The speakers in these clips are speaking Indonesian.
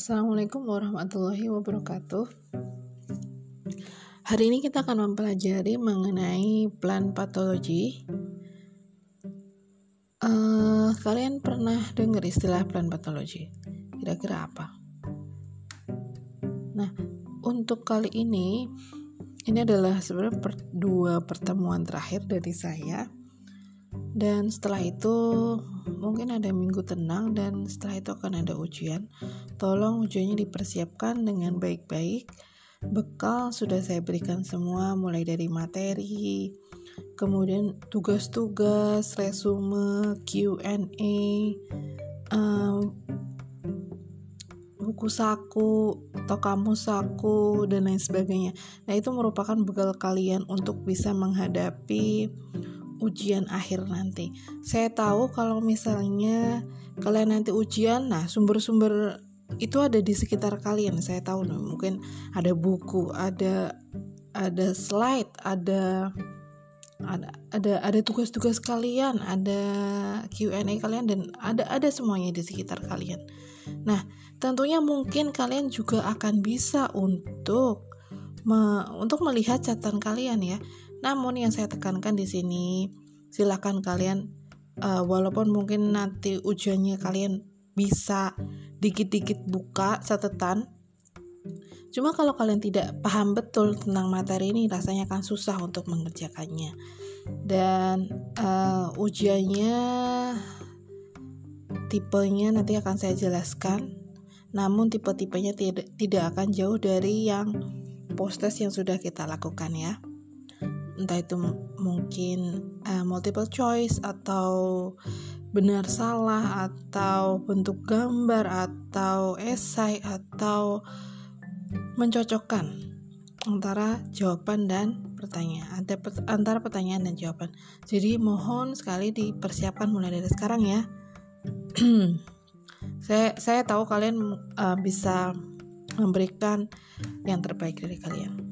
Assalamualaikum warahmatullahi wabarakatuh. Hari ini kita akan mempelajari mengenai plan patologi. Uh, kalian pernah dengar istilah plan patologi? Kira-kira apa? Nah, untuk kali ini, ini adalah sebenarnya per, dua pertemuan terakhir dari saya dan setelah itu mungkin ada minggu tenang dan setelah itu akan ada ujian. Tolong ujiannya dipersiapkan dengan baik-baik. Bekal sudah saya berikan semua mulai dari materi kemudian tugas-tugas resume Q&A um, buku saku atau kamus saku dan lain sebagainya. Nah itu merupakan bekal kalian untuk bisa menghadapi ujian akhir nanti. Saya tahu kalau misalnya kalian nanti ujian, nah sumber-sumber itu ada di sekitar kalian. Saya tahu nih, mungkin ada buku, ada ada slide, ada ada ada ada tugas-tugas kalian, ada Q&A kalian dan ada ada semuanya di sekitar kalian. Nah, tentunya mungkin kalian juga akan bisa untuk me, untuk melihat catatan kalian ya. Namun yang saya tekankan di sini, silakan kalian uh, walaupun mungkin nanti ujiannya kalian bisa dikit-dikit buka catatan. Cuma kalau kalian tidak paham betul tentang materi ini rasanya akan susah untuk mengerjakannya. Dan uh, ujiannya tipenya nanti akan saya jelaskan. Namun tipe-tipenya tidak tidak akan jauh dari yang postes yang sudah kita lakukan ya entah itu mungkin uh, multiple choice atau benar salah atau bentuk gambar atau esai atau mencocokkan antara jawaban dan pertanyaan antara pertanyaan dan jawaban. Jadi mohon sekali dipersiapkan mulai dari sekarang ya. Saya saya tahu kalian uh, bisa memberikan yang terbaik dari kalian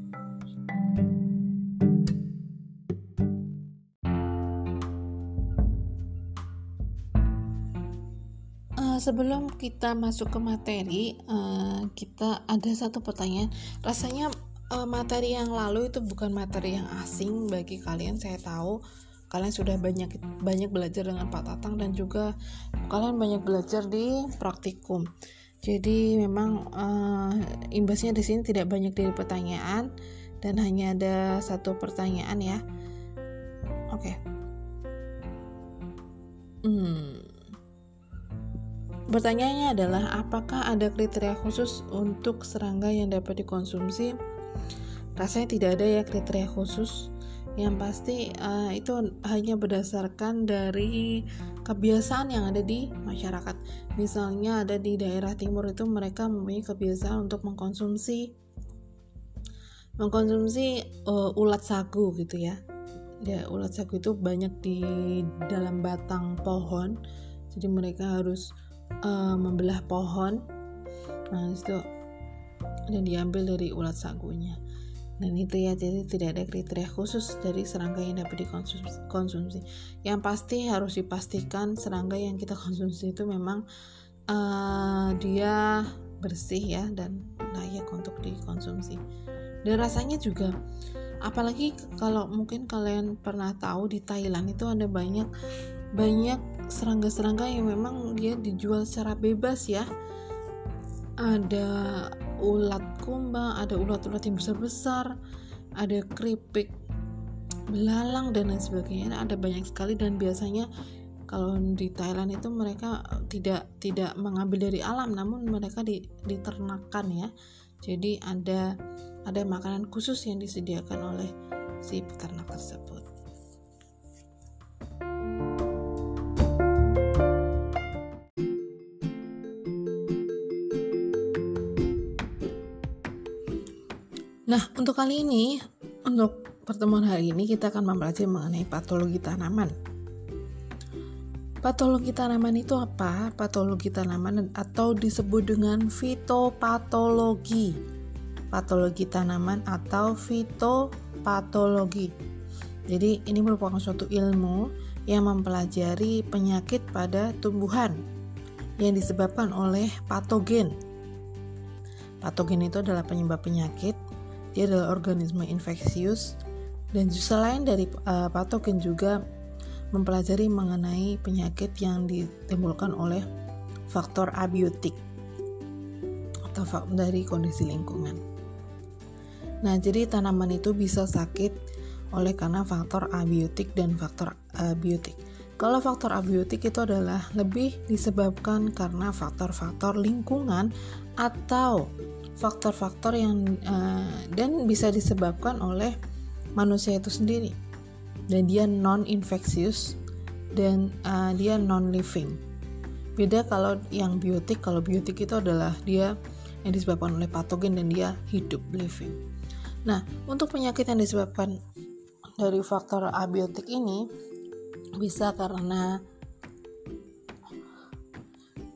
sebelum kita masuk ke materi, uh, kita ada satu pertanyaan. Rasanya uh, materi yang lalu itu bukan materi yang asing bagi kalian. Saya tahu kalian sudah banyak banyak belajar dengan Pak Tatang dan juga kalian banyak belajar di praktikum. Jadi memang uh, imbasnya di sini tidak banyak dari pertanyaan dan hanya ada satu pertanyaan ya. Oke. Okay. Hmm. Pertanyaannya adalah apakah ada kriteria khusus untuk serangga yang dapat dikonsumsi? Rasanya tidak ada ya kriteria khusus. Yang pasti uh, itu hanya berdasarkan dari kebiasaan yang ada di masyarakat. Misalnya ada di daerah timur itu mereka mempunyai kebiasaan untuk mengkonsumsi mengkonsumsi uh, ulat sagu gitu ya. Ya, ulat sagu itu banyak di dalam batang pohon. Jadi mereka harus uh, membelah pohon. Nah itu dan diambil dari ulat sagunya. Dan itu ya jadi tidak ada kriteria khusus dari serangga yang dapat dikonsumsi yang pasti harus dipastikan serangga yang kita konsumsi itu memang uh, dia bersih ya dan layak untuk dikonsumsi. Dan rasanya juga apalagi kalau mungkin kalian pernah tahu di Thailand itu ada banyak banyak serangga-serangga yang memang dia dijual secara bebas ya. Ada ulat kumbang ada ulat-ulat yang besar-besar ada keripik belalang dan lain sebagainya. Ada banyak sekali dan biasanya kalau di Thailand itu mereka tidak tidak mengambil dari alam namun mereka diternakan ya. Jadi ada ada makanan khusus yang disediakan oleh si peternak tersebut Nah, untuk kali ini, untuk pertemuan hari ini kita akan mempelajari mengenai patologi tanaman. Patologi tanaman itu apa? Patologi tanaman atau disebut dengan fitopatologi. Patologi tanaman atau fitopatologi. Jadi, ini merupakan suatu ilmu yang mempelajari penyakit pada tumbuhan yang disebabkan oleh patogen Patogen itu adalah penyebab penyakit, dia adalah organisme infeksius, dan justru lain dari uh, patogen juga mempelajari mengenai penyakit yang ditimbulkan oleh faktor abiotik atau dari kondisi lingkungan. Nah, jadi tanaman itu bisa sakit oleh karena faktor abiotik dan faktor abiotik. Kalau faktor abiotik itu adalah lebih disebabkan karena faktor-faktor lingkungan atau faktor-faktor yang uh, dan bisa disebabkan oleh manusia itu sendiri. Dan dia non infeksius dan uh, dia non living. Beda kalau yang biotik, kalau biotik itu adalah dia yang disebabkan oleh patogen dan dia hidup living. Nah, untuk penyakit yang disebabkan dari faktor abiotik ini bisa karena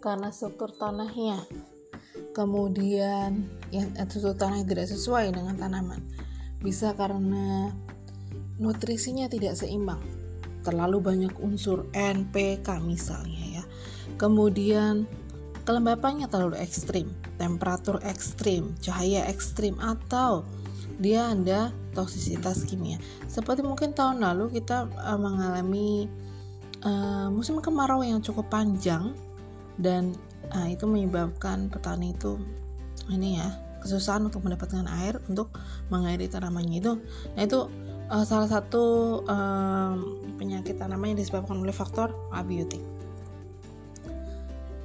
karena struktur tanahnya kemudian yang struktur tanah yang tidak sesuai dengan tanaman. Bisa karena nutrisinya tidak seimbang. Terlalu banyak unsur NPK misalnya ya. Kemudian kelembapannya terlalu ekstrim temperatur ekstrim cahaya ekstrim atau dia ada toksisitas kimia. Seperti mungkin tahun lalu kita uh, mengalami uh, musim kemarau yang cukup panjang dan uh, itu menyebabkan petani itu ini ya kesusahan untuk mendapatkan air untuk mengairi tanamannya itu. Nah itu uh, salah satu uh, penyakit tanaman yang disebabkan oleh faktor abiotik.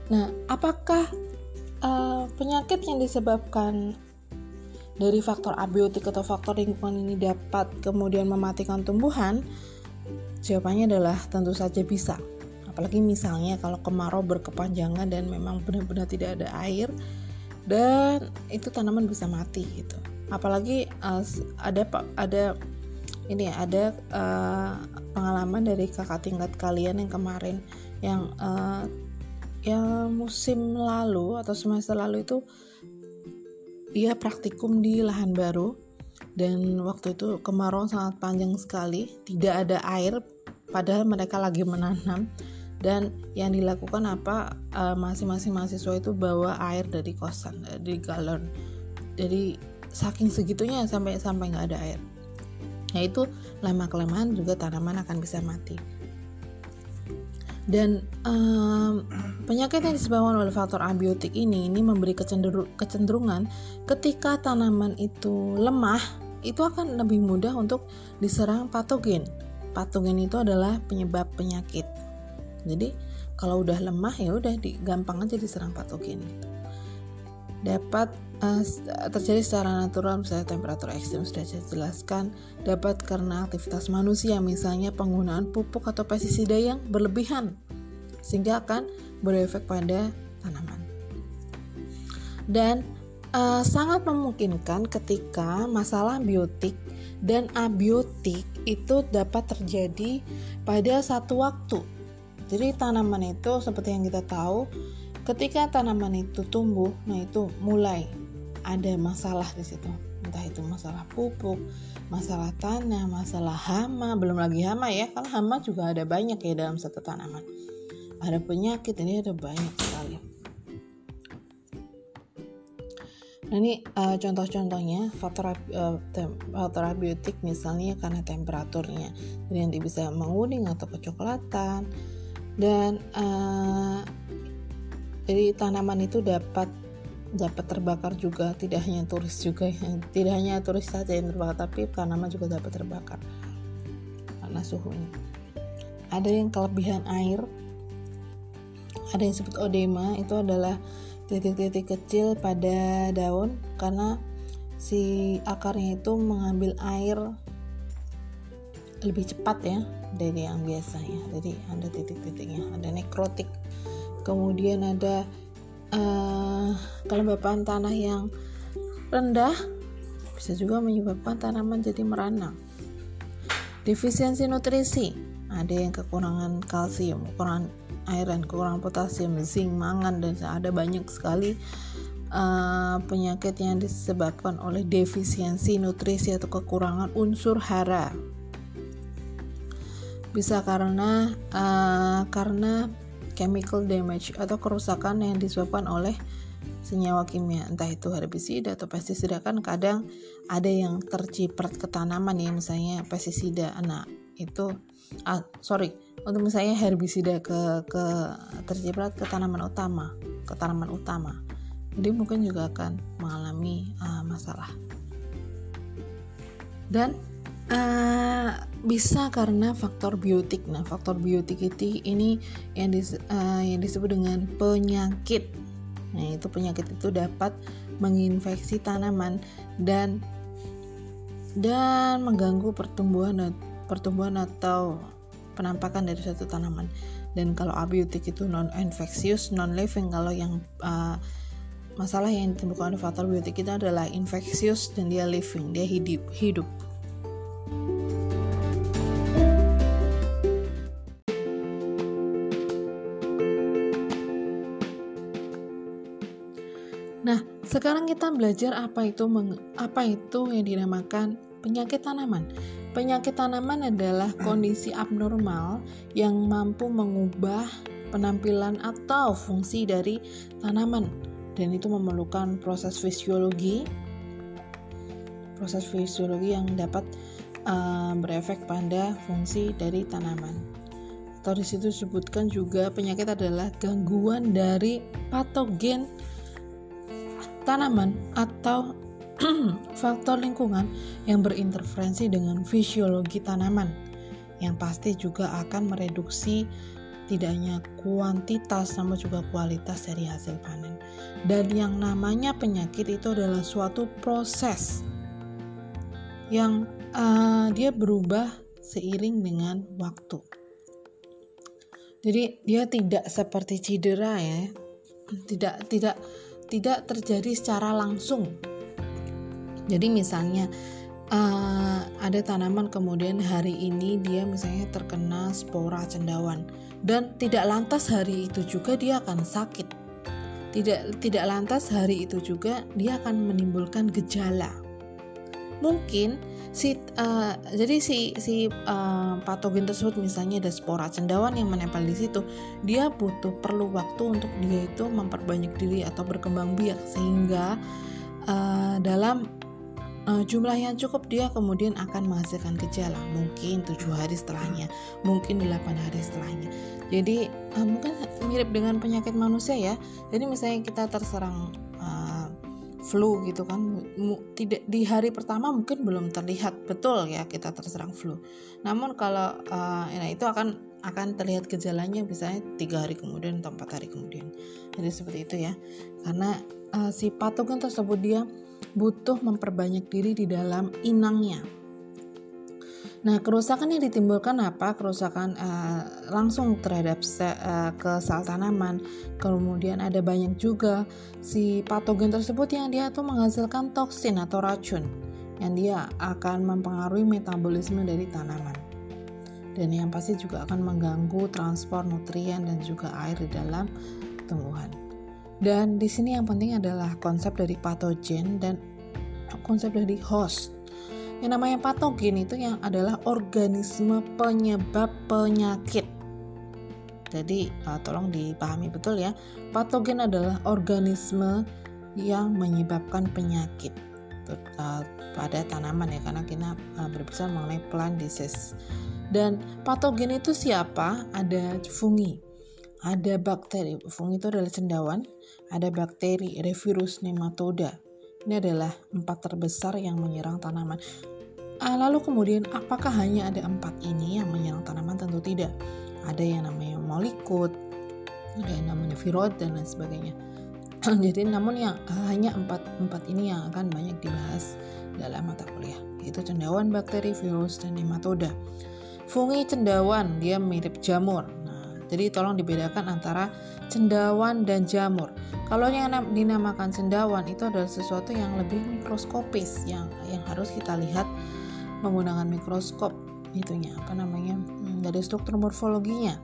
Nah, apakah uh, penyakit yang disebabkan dari faktor abiotik atau faktor lingkungan ini dapat kemudian mematikan tumbuhan? Jawabannya adalah tentu saja bisa. Apalagi misalnya kalau kemarau berkepanjangan dan memang benar-benar tidak ada air dan itu tanaman bisa mati gitu. Apalagi uh, ada ada ini ada uh, pengalaman dari kakak tingkat kalian yang kemarin yang uh, yang musim lalu atau semester lalu itu dia praktikum di lahan baru dan waktu itu kemarau sangat panjang sekali, tidak ada air padahal mereka lagi menanam dan yang dilakukan apa eh, masing-masing uh, mahasiswa itu bawa air dari kosan dari galon jadi saking segitunya sampai sampai nggak ada air nah itu lama kelamaan juga tanaman akan bisa mati dan um, penyakit yang disebabkan oleh faktor abiotik ini ini memberi kecenderungan ketika tanaman itu lemah itu akan lebih mudah untuk diserang patogen. Patogen itu adalah penyebab penyakit. Jadi kalau udah lemah ya udah gampang aja diserang patogen. Dapat uh, terjadi secara natural misalnya temperatur ekstrim sudah saya jelaskan dapat karena aktivitas manusia misalnya penggunaan pupuk atau pestisida yang berlebihan sehingga akan berefek pada tanaman dan uh, sangat memungkinkan ketika masalah biotik dan abiotik itu dapat terjadi pada satu waktu jadi tanaman itu seperti yang kita tahu ketika tanaman itu tumbuh nah itu mulai ada masalah di situ. Entah itu masalah pupuk masalah tanah masalah hama belum lagi hama ya kalau hama juga ada banyak ya dalam satu tanaman. Ada penyakit ini ada banyak sekali. Nah ini uh, contoh-contohnya faktor uh, faktor abiotik misalnya karena temperaturnya. Jadi nanti bisa menguning atau kecoklatan dan uh, jadi tanaman itu dapat dapat terbakar juga. Tidak hanya turis juga tidak hanya turis saja yang terbakar tapi tanaman juga dapat terbakar. Karena suhunya. Ada yang kelebihan air. Ada yang disebut odema. Itu adalah titik-titik kecil pada daun. Karena si akarnya itu mengambil air lebih cepat ya dari yang biasanya jadi ada titik-titiknya ada nekrotik kemudian ada uh, kelembapan tanah yang rendah bisa juga menyebabkan tanaman jadi merana. Defisiensi nutrisi, ada yang kekurangan kalsium, kekurangan iron, kekurangan potasium, zinc, mangan dan ada banyak sekali uh, penyakit yang disebabkan oleh defisiensi nutrisi atau kekurangan unsur hara. Bisa karena uh, karena chemical damage atau kerusakan yang disebabkan oleh senyawa kimia. Entah itu herbisida atau pestisida kan kadang ada yang terciprat ke tanaman ya misalnya pestisida. Nah itu ah sorry untuk misalnya herbisida ke ke terciprat ke tanaman utama ke tanaman utama jadi mungkin juga akan mengalami uh, masalah. Dan uh, bisa karena faktor biotik. Nah, faktor biotik itu ini yang dis, uh, yang disebut dengan penyakit. Nah, itu penyakit itu dapat menginfeksi tanaman dan dan mengganggu pertumbuhan pertumbuhan atau penampakan dari suatu tanaman. Dan kalau abiotik itu non infeksius, non living kalau yang uh, masalah yang ditemukan oleh faktor biotik itu adalah infeksius dan dia living, dia hidup, hidup. Nah, sekarang kita belajar apa itu apa itu yang dinamakan penyakit tanaman. Penyakit tanaman adalah kondisi abnormal yang mampu mengubah penampilan atau fungsi dari tanaman dan itu memerlukan proses fisiologi proses fisiologi yang dapat uh, berefek pada fungsi dari tanaman atau di situ disebutkan juga penyakit adalah gangguan dari patogen tanaman atau faktor lingkungan yang berinterferensi dengan fisiologi tanaman yang pasti juga akan mereduksi tidak hanya kuantitas sama juga kualitas dari hasil panen. Dan yang namanya penyakit itu adalah suatu proses yang uh, dia berubah seiring dengan waktu. Jadi dia tidak seperti cedera ya. Tidak tidak tidak terjadi secara langsung. Jadi misalnya uh, ada tanaman kemudian hari ini dia misalnya terkena spora cendawan dan tidak lantas hari itu juga dia akan sakit tidak tidak lantas hari itu juga dia akan menimbulkan gejala mungkin si uh, jadi si si uh, patogen tersebut misalnya ada spora cendawan yang menempel di situ dia butuh perlu waktu untuk dia itu memperbanyak diri atau berkembang biak sehingga uh, dalam uh, jumlah yang cukup dia kemudian akan menghasilkan gejala mungkin tujuh hari setelahnya mungkin 8 hari setelahnya. Jadi uh, mungkin mirip dengan penyakit manusia ya. Jadi misalnya kita terserang uh, flu gitu kan. Tidak di hari pertama mungkin belum terlihat betul ya kita terserang flu. Namun kalau uh, nah itu akan akan terlihat gejalanya misalnya tiga hari kemudian atau empat hari kemudian. Jadi seperti itu ya. Karena uh, si patogen tersebut dia butuh memperbanyak diri di dalam inangnya. Nah, kerusakan yang ditimbulkan apa? Kerusakan uh, langsung terhadap uh, ke sel tanaman. Kemudian ada banyak juga si patogen tersebut yang dia tuh menghasilkan toksin atau racun yang dia akan mempengaruhi metabolisme dari tanaman. Dan yang pasti juga akan mengganggu transport nutrien dan juga air di dalam tumbuhan. Dan di sini yang penting adalah konsep dari patogen dan konsep dari host. Yang namanya patogen itu yang adalah organisme penyebab penyakit. Jadi uh, tolong dipahami betul ya. Patogen adalah organisme yang menyebabkan penyakit uh, pada tanaman ya karena kita uh, berbicara mengenai plant disease. Dan patogen itu siapa? Ada fungi, ada bakteri. Fungi itu adalah cendawan, ada bakteri, ada virus, nematoda. Ini adalah empat terbesar yang menyerang tanaman. Ah, lalu kemudian apakah hanya ada empat ini yang menyerang tanaman? Tentu tidak. Ada yang namanya molikut, ada yang namanya virus dan lain sebagainya. Jadi namun yang ah, hanya empat empat ini yang akan banyak dibahas dalam mata kuliah, yaitu cendawan, bakteri, virus, dan nematoda. Fungi cendawan dia mirip jamur. Jadi tolong dibedakan antara cendawan dan jamur. Kalau yang dinamakan cendawan itu adalah sesuatu yang lebih mikroskopis yang yang harus kita lihat menggunakan mikroskop itunya apa namanya hmm, dari struktur morfologinya.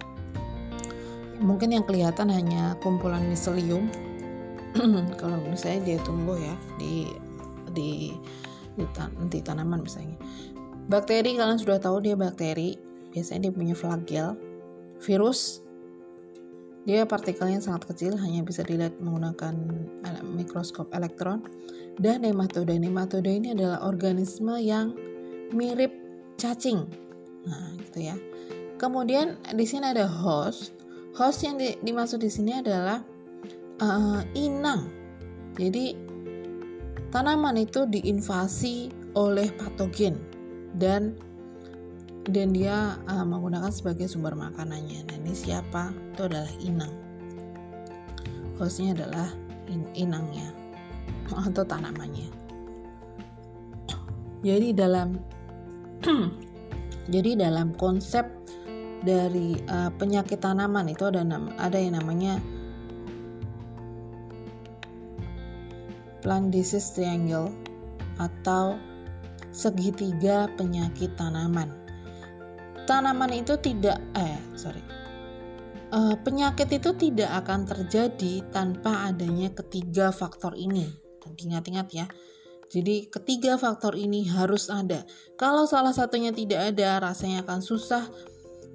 Mungkin yang kelihatan hanya kumpulan miselium. kalau misalnya dia tumbuh ya di di di, tan di tanaman misalnya. Bakteri kalian sudah tahu dia bakteri, biasanya dia punya flagel. Virus Dia partikelnya sangat kecil, hanya bisa dilihat menggunakan mikroskop elektron. Dan nematoda. Nematoda ini adalah organisme yang mirip cacing. Nah, gitu ya. Kemudian di sini ada host. Host yang di, dimaksud di sini adalah uh, inang. Jadi tanaman itu diinvasi oleh patogen dan dan dia uh, menggunakan sebagai sumber makanannya. Nah ini siapa? Itu adalah inang. Hostnya adalah in inangnya atau tanamannya. Jadi dalam jadi dalam konsep dari uh, penyakit tanaman itu ada ada yang namanya plant disease triangle atau segitiga penyakit tanaman tanaman itu tidak eh sorry uh, penyakit itu tidak akan terjadi tanpa adanya ketiga faktor ini ingat-ingat ya jadi ketiga faktor ini harus ada kalau salah satunya tidak ada rasanya akan susah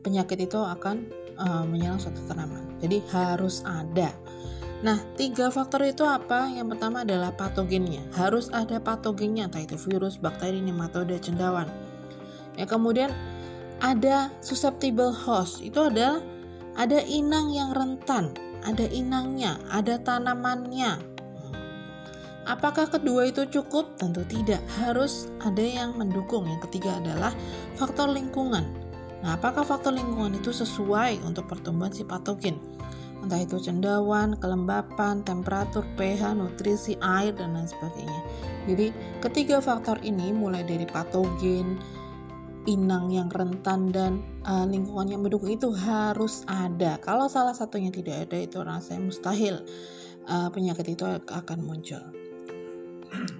penyakit itu akan uh, menyerang suatu tanaman jadi harus ada Nah, tiga faktor itu apa? Yang pertama adalah patogennya. Harus ada patogennya, entah itu virus, bakteri, nematoda, cendawan. Ya, kemudian ada susceptible host itu adalah ada inang yang rentan ada inangnya ada tanamannya. Apakah kedua itu cukup? Tentu tidak. Harus ada yang mendukung. Yang ketiga adalah faktor lingkungan. Nah apakah faktor lingkungan itu sesuai untuk pertumbuhan si patogen? Entah itu cendawan, kelembapan, temperatur, pH, nutrisi, air, dan lain sebagainya. Jadi, ketiga faktor ini mulai dari patogen, inang yang rentan dan uh, lingkungan yang mendukung itu harus ada. Kalau salah satunya tidak ada itu rasanya mustahil uh, penyakit itu akan muncul.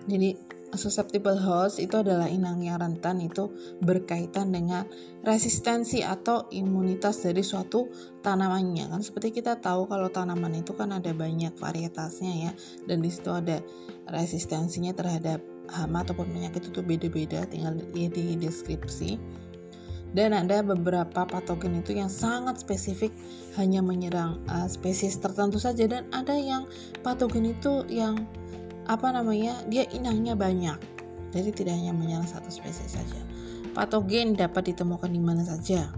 Jadi susceptible host itu adalah inang yang rentan itu berkaitan dengan resistensi atau imunitas dari suatu tanamannya. Kan seperti kita tahu kalau tanaman itu kan ada banyak varietasnya ya dan di situ ada resistensinya terhadap hama ataupun penyakit itu beda-beda tinggal di, di deskripsi dan ada beberapa patogen itu yang sangat spesifik hanya menyerang uh, spesies tertentu saja dan ada yang patogen itu yang apa namanya dia inangnya banyak jadi tidak hanya menyerang satu spesies saja patogen dapat ditemukan di mana saja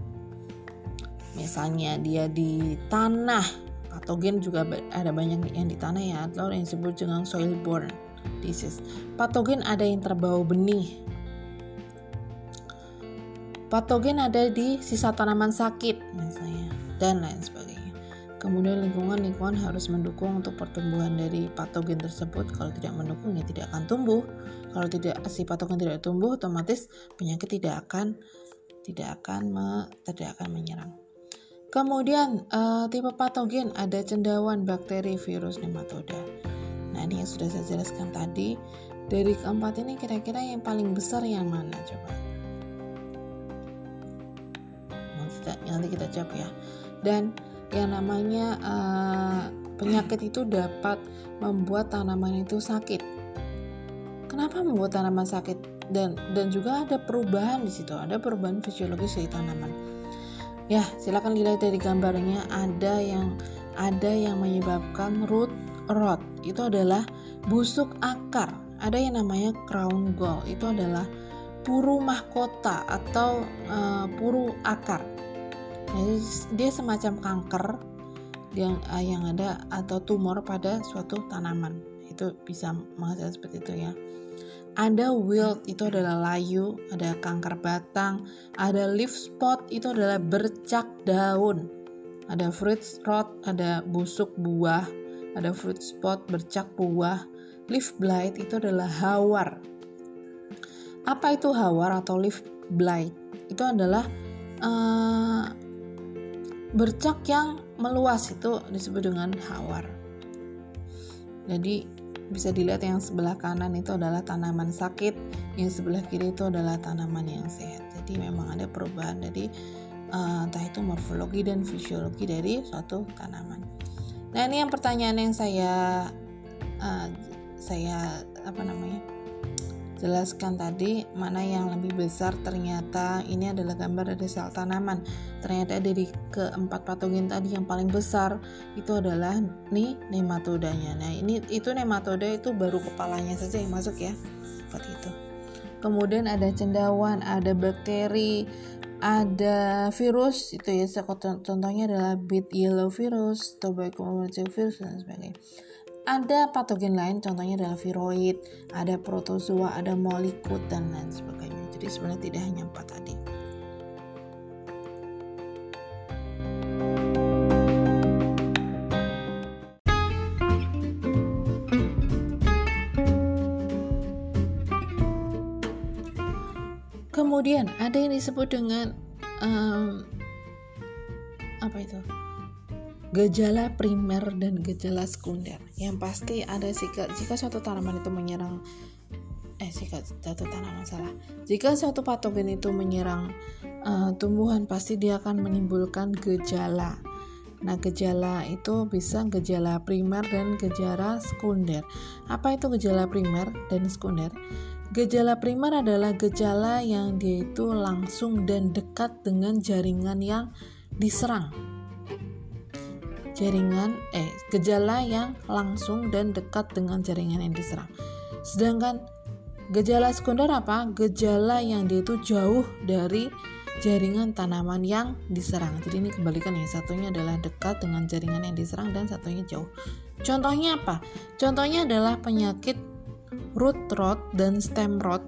misalnya dia di tanah patogen juga ada banyak yang di tanah ya atau yang disebut dengan soil borne disease. Patogen ada yang terbawa benih. Patogen ada di sisa tanaman sakit misalnya dan lain sebagainya. Kemudian lingkungan-lingkungan harus mendukung untuk pertumbuhan dari patogen tersebut. Kalau tidak mendukung ya tidak akan tumbuh. Kalau tidak si patogen tidak tumbuh, otomatis penyakit tidak akan tidak akan me, tidak akan menyerang. Kemudian uh, tipe patogen ada cendawan, bakteri, virus, nematoda. Nah ini yang sudah saya jelaskan tadi. Dari keempat ini kira-kira yang paling besar yang mana coba? Nanti kita jawab ya. Dan yang namanya uh, penyakit itu dapat membuat tanaman itu sakit. Kenapa membuat tanaman sakit? Dan dan juga ada perubahan di situ, ada perubahan fisiologis dari tanaman. Ya, silakan dilihat dari gambarnya. Ada yang ada yang menyebabkan root rot itu adalah busuk akar. Ada yang namanya crown gall itu adalah puru mahkota atau uh, puru akar. Jadi dia semacam kanker yang uh, yang ada atau tumor pada suatu tanaman. Itu bisa menghasilkan seperti itu ya. Ada wilt itu adalah layu, ada kanker batang, ada leaf spot itu adalah bercak daun. Ada fruit rot, ada busuk buah, ada fruit spot, bercak buah. Leaf blight itu adalah hawar. Apa itu hawar atau leaf blight? Itu adalah uh, bercak yang meluas itu disebut dengan hawar. Jadi bisa dilihat yang sebelah kanan itu adalah tanaman sakit, yang sebelah kiri itu adalah tanaman yang sehat. Jadi memang ada perubahan dari uh, entah itu morfologi dan fisiologi dari suatu tanaman. Nah ini yang pertanyaan yang saya uh, saya apa namanya jelaskan tadi mana yang lebih besar ternyata ini adalah gambar dari sel tanaman. Ternyata dari keempat patogen tadi yang paling besar itu adalah nih nematodanya nah ini itu nematoda itu baru kepalanya saja yang masuk ya seperti itu. Kemudian ada cendawan ada bakteri ada virus itu ya contohnya adalah bit yellow virus, tobacco virus dan sebagainya ada patogen lain contohnya adalah viroid ada protozoa ada molikut dan lain sebagainya. Jadi sebenarnya tidak hanya empat tadi. Kemudian ada yang disebut dengan um, apa itu gejala primer dan gejala sekunder. Yang pasti ada jika, jika suatu tanaman itu menyerang eh jika suatu tanaman salah. Jika suatu patogen itu menyerang uh, tumbuhan pasti dia akan menimbulkan gejala. Nah, gejala itu bisa gejala primer dan gejala sekunder. Apa itu gejala primer dan sekunder? Gejala primer adalah gejala yang dia itu langsung dan dekat dengan jaringan yang diserang jaringan eh gejala yang langsung dan dekat dengan jaringan yang diserang. Sedangkan gejala sekunder apa? Gejala yang dia itu jauh dari jaringan tanaman yang diserang. Jadi ini kebalikan ya, satunya adalah dekat dengan jaringan yang diserang dan satunya jauh. Contohnya apa? Contohnya adalah penyakit root rot dan stem rot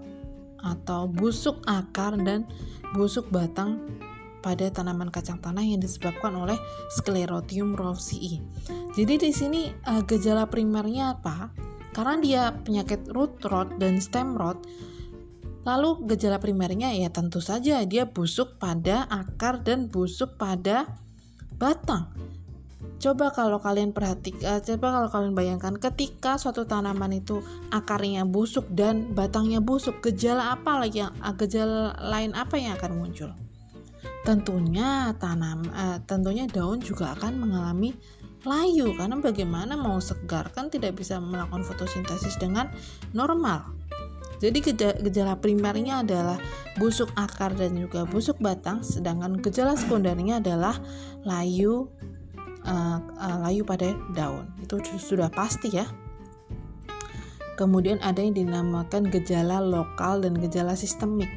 atau busuk akar dan busuk batang pada tanaman kacang tanah yang disebabkan oleh Sclerotium rovsii. Jadi di sini uh, gejala primernya apa? Karena dia penyakit root rot dan stem rot, lalu gejala primernya ya tentu saja dia busuk pada akar dan busuk pada batang. Coba kalau kalian perhatikan, eh, coba kalau kalian bayangkan ketika suatu tanaman itu akarnya busuk dan batangnya busuk, gejala apa lagi yang gejala lain apa yang akan muncul? Tentunya tanam uh, tentunya daun juga akan mengalami layu karena bagaimana mau segar kan tidak bisa melakukan fotosintesis dengan normal. Jadi gejala primernya adalah busuk akar dan juga busuk batang, sedangkan gejala sekundernya adalah layu uh, uh, layu pada daun. Itu sudah pasti ya. Kemudian ada yang dinamakan gejala lokal dan gejala sistemik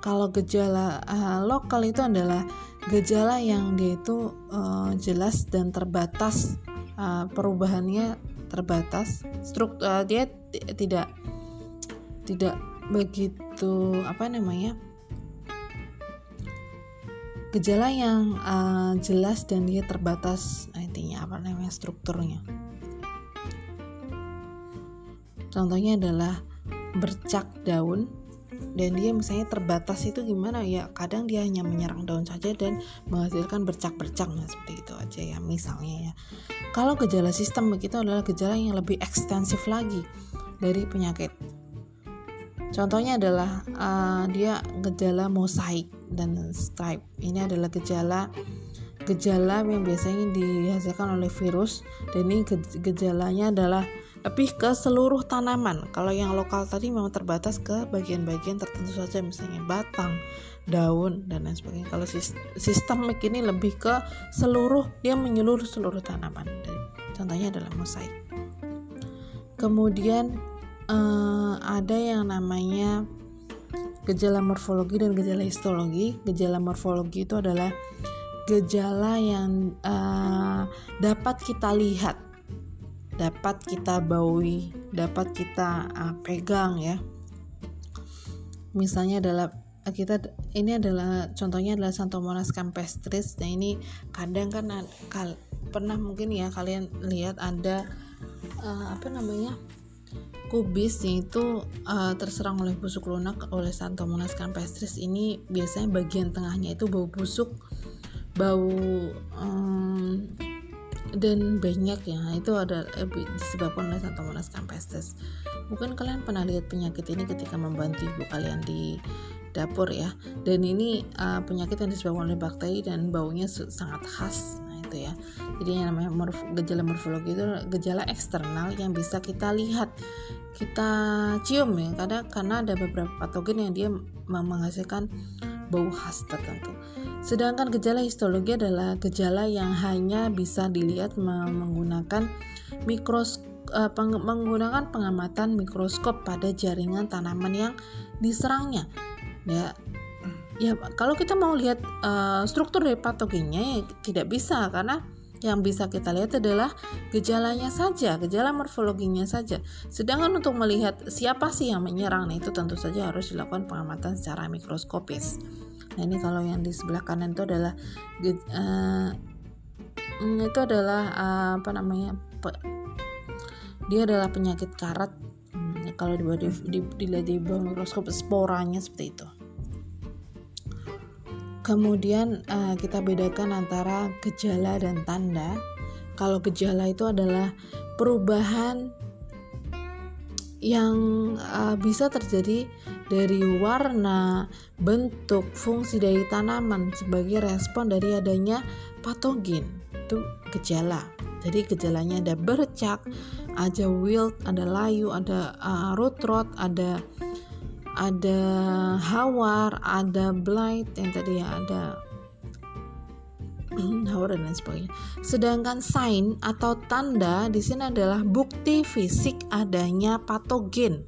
kalau gejala uh, lokal itu adalah gejala yang dia itu uh, jelas dan terbatas uh, perubahannya terbatas struktur uh, dia tidak tidak begitu apa namanya gejala yang uh, jelas dan dia terbatas intinya apa namanya strukturnya. Contohnya adalah bercak daun dan dia misalnya terbatas itu gimana ya kadang dia hanya menyerang daun saja dan menghasilkan bercak-bercak nah seperti itu aja ya misalnya ya. Kalau gejala sistem begitu adalah gejala yang lebih ekstensif lagi dari penyakit. Contohnya adalah uh, dia gejala mosaik dan stripe. Ini adalah gejala gejala yang biasanya dihasilkan oleh virus. Dan ini gejalanya adalah lebih ke seluruh tanaman. Kalau yang lokal tadi memang terbatas ke bagian-bagian tertentu saja, misalnya batang, daun, dan lain sebagainya. Kalau sistemik ini lebih ke seluruh, dia menyeluruh seluruh tanaman. contohnya adalah mosaik. Kemudian eh, ada yang namanya gejala morfologi dan gejala histologi. Gejala morfologi itu adalah gejala yang uh, dapat kita lihat dapat kita baui, dapat kita uh, pegang ya. Misalnya adalah kita ini adalah contohnya adalah Santomonas campestris. Nah ini kadang kan kal, pernah mungkin ya kalian lihat ada uh, apa namanya kubis yaitu uh, terserang oleh busuk lunak oleh Santomonas campestris ini biasanya bagian tengahnya itu bau busuk bau um, dan banyak ya itu ada eh, disebabkan oleh Santomonas campestris mungkin kalian pernah lihat penyakit ini ketika membantu ibu kalian di dapur ya. Dan ini uh, penyakit yang disebabkan oleh bakteri dan baunya sangat khas. Nah gitu ya. Jadi yang namanya morf gejala morfologi itu gejala eksternal yang bisa kita lihat. Kita cium ya karena karena ada beberapa patogen yang dia menghasilkan bau khas tertentu. Sedangkan gejala histologi adalah gejala yang hanya bisa dilihat menggunakan mikros peng menggunakan pengamatan mikroskop pada jaringan tanaman yang diserangnya. Ya ya kalau kita mau lihat uh, struktur dari patogennya ya tidak bisa karena yang bisa kita lihat adalah gejalanya saja, gejala morfologinya saja. Sedangkan untuk melihat siapa sih yang menyerang, nah itu tentu saja harus dilakukan pengamatan secara mikroskopis. Nah ini kalau yang di sebelah kanan itu adalah uh, itu adalah uh, apa namanya dia adalah penyakit karat. Hmm, kalau di, di, di, dilihat di bawah mikroskop sporanya seperti itu. Kemudian uh, kita bedakan antara gejala dan tanda. Kalau gejala itu adalah perubahan yang uh, bisa terjadi dari warna, bentuk, fungsi dari tanaman sebagai respon dari adanya patogen. Itu gejala. Jadi gejalanya ada bercak, ada wilt, ada layu, ada uh, root rot, ada ada hawar, ada blight yang tadi ya ada hawar dan lain sebagainya. Sedangkan sign atau tanda di sini adalah bukti fisik adanya patogen.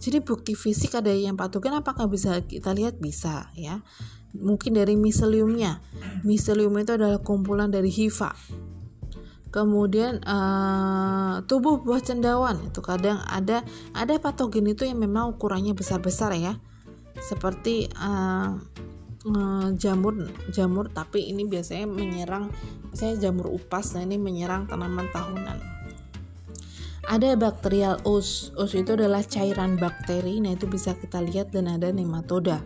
Jadi bukti fisik adanya patogen apakah bisa kita lihat bisa ya. Mungkin dari miseliumnya. Miselium itu adalah kumpulan dari hifa kemudian uh, tubuh buah cendawan itu kadang ada ada patogen itu yang memang ukurannya besar-besar ya. Seperti uh, uh, jamur jamur tapi ini biasanya menyerang saya jamur upas nah ini menyerang tanaman tahunan. Ada bakterial us us itu adalah cairan bakteri nah itu bisa kita lihat dan ada nematoda.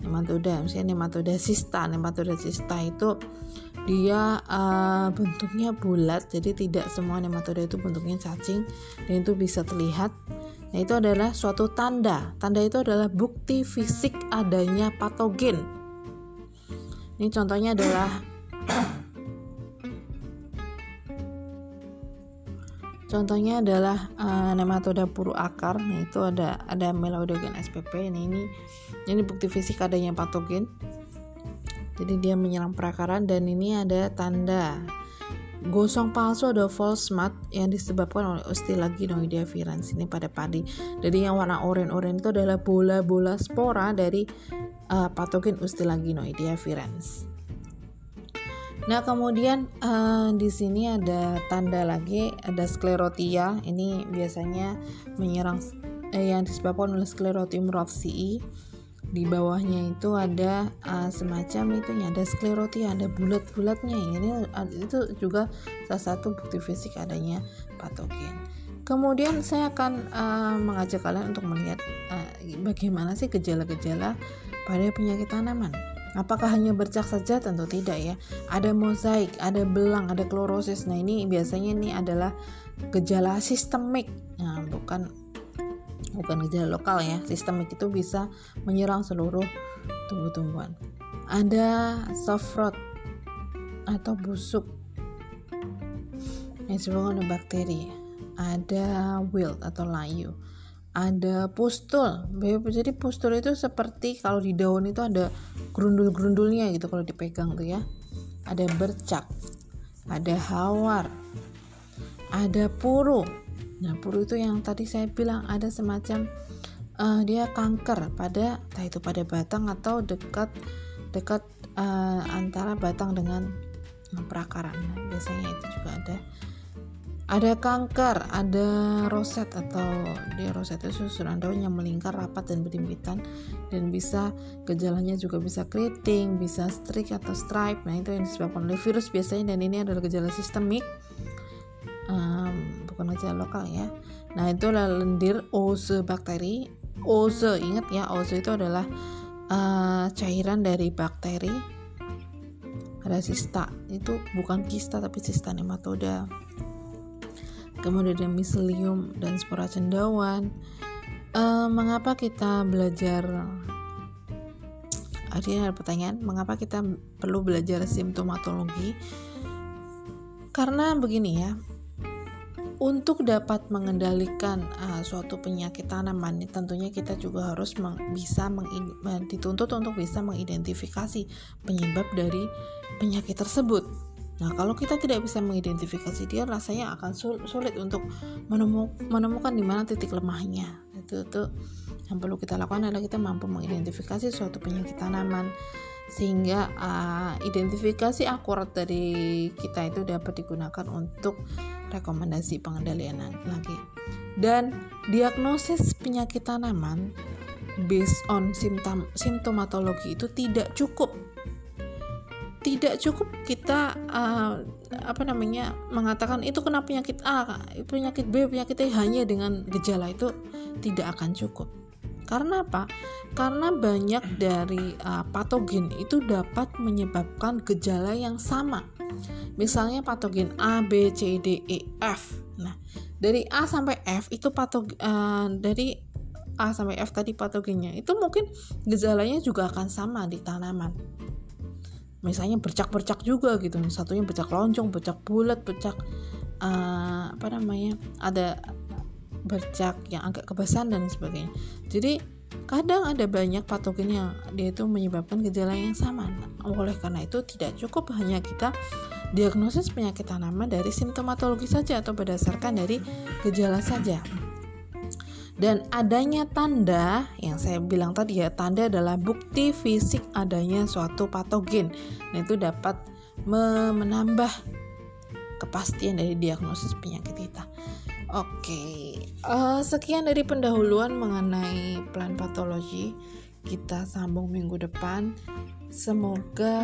Nematoda misalnya nematoda sista nematoda sista itu dia uh, bentuknya bulat jadi tidak semua nematoda itu bentuknya cacing dan itu bisa terlihat nah itu adalah suatu tanda tanda itu adalah bukti fisik adanya patogen ini contohnya adalah Contohnya adalah uh, nematoda puru akar. Nah, itu ada ada Meloidogen spp. Nah, ini ini bukti fisik adanya patogen jadi dia menyerang perakaran dan ini ada tanda gosong palsu ada false mat yang disebabkan oleh Ustilaginoidea virans ini pada padi. Jadi yang warna oranye-oranye itu adalah bola-bola spora dari uh, patogen Ustilaginoidea virans. Nah kemudian uh, di sini ada tanda lagi ada sklerotia ini biasanya menyerang eh, yang disebabkan oleh Sclerotium rofsii di bawahnya itu ada uh, semacam itu ada sklerotia ada bulat-bulatnya. Ini itu juga salah satu bukti fisik adanya patogen. Kemudian saya akan uh, mengajak kalian untuk melihat uh, bagaimana sih gejala-gejala pada penyakit tanaman. Apakah hanya bercak saja? Tentu tidak ya. Ada mozaik ada belang ada klorosis. Nah ini biasanya ini adalah gejala sistemik. Nah bukan bukan gejala lokal ya sistemik itu bisa menyerang seluruh tubuh tumbuhan ada soft rot atau busuk yang disebabkan oleh bakteri. Ada wilt atau layu. Ada pustul. Jadi pustul itu seperti kalau di daun itu ada gerundul-gerundulnya gitu kalau dipegang tuh ya. Ada bercak ada hawar ada puru Nah, puru itu yang tadi saya bilang ada semacam uh, dia kanker pada entah itu pada batang atau dekat dekat uh, antara batang dengan perakaran. Nah, biasanya itu juga ada ada kanker, ada roset atau di roset itu susunan daun yang melingkar rapat dan berimpitan dan bisa gejalanya juga bisa keriting, bisa streak atau stripe. Nah, itu yang disebabkan oleh virus biasanya dan ini adalah gejala sistemik um, bukan gejala lokal ya. Nah itu adalah lendir oze bakteri oze ingat ya oze itu adalah uh, cairan dari bakteri ada sista itu bukan kista tapi sista nematoda. Kemudian ada miselium dan spora cendawan. Uh, mengapa kita belajar Artinya ada pertanyaan, mengapa kita perlu belajar simptomatologi? karena begini ya untuk dapat mengendalikan uh, suatu penyakit tanaman tentunya kita juga harus meng, bisa meng, dituntut untuk bisa mengidentifikasi penyebab dari penyakit tersebut. Nah, kalau kita tidak bisa mengidentifikasi dia, rasanya akan sulit untuk menemu, menemukan di mana titik lemahnya. Itu tuh yang perlu kita lakukan adalah kita mampu mengidentifikasi suatu penyakit tanaman sehingga uh, identifikasi akurat dari kita itu dapat digunakan untuk rekomendasi pengendalian lagi. Dan diagnosis penyakit tanaman based on simptom simptomatologi itu tidak cukup tidak cukup kita uh, apa namanya mengatakan itu kena penyakit A, penyakit B, penyakit C hanya dengan gejala itu tidak akan cukup. Karena apa? Karena banyak dari uh, patogen itu dapat menyebabkan gejala yang sama. Misalnya patogen A, B, C, D, E, F. Nah, dari A sampai F itu patogen uh, dari A sampai F tadi patogennya itu mungkin gejalanya juga akan sama di tanaman misalnya bercak-bercak juga gitu satunya bercak lonjong bercak bulat bercak uh, apa namanya ada bercak yang agak kebasan dan sebagainya. Jadi kadang ada banyak patogen yang dia itu menyebabkan gejala yang sama. Oleh karena itu tidak cukup hanya kita diagnosis penyakit tanaman dari simptomatologi saja atau berdasarkan dari gejala saja. Dan adanya tanda yang saya bilang tadi ya tanda adalah bukti fisik adanya suatu patogen. Nah itu dapat menambah kepastian dari diagnosis penyakit kita oke uh, sekian dari pendahuluan mengenai plan patologi. Kita sambung minggu depan. Semoga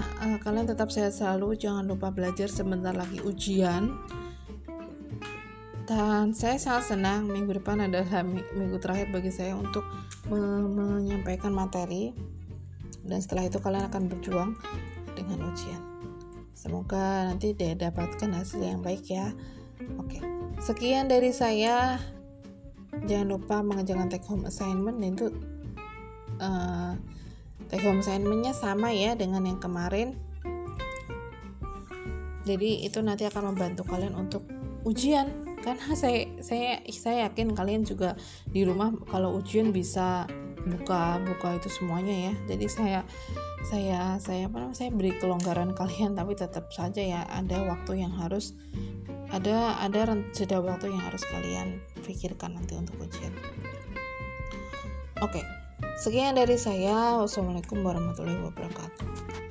uh, kalian tetap sehat selalu. Jangan lupa belajar sebentar lagi ujian. Dan saya sangat senang minggu depan adalah minggu terakhir bagi saya untuk me menyampaikan materi. Dan setelah itu kalian akan berjuang dengan ujian. Semoga nanti dapatkan hasil yang baik ya. Oke sekian dari saya. Jangan lupa mengerjakan take home assignment. Dan itu uh, take home assignmentnya sama ya dengan yang kemarin. Jadi itu nanti akan membantu kalian untuk ujian. Karena saya saya saya yakin kalian juga di rumah kalau ujian bisa buka buka itu semuanya ya. Jadi saya saya saya apa saya beri kelonggaran kalian tapi tetap saja ya ada waktu yang harus ada ada jeda waktu yang harus kalian pikirkan nanti untuk ujian. Oke sekian dari saya. Wassalamualaikum warahmatullahi wabarakatuh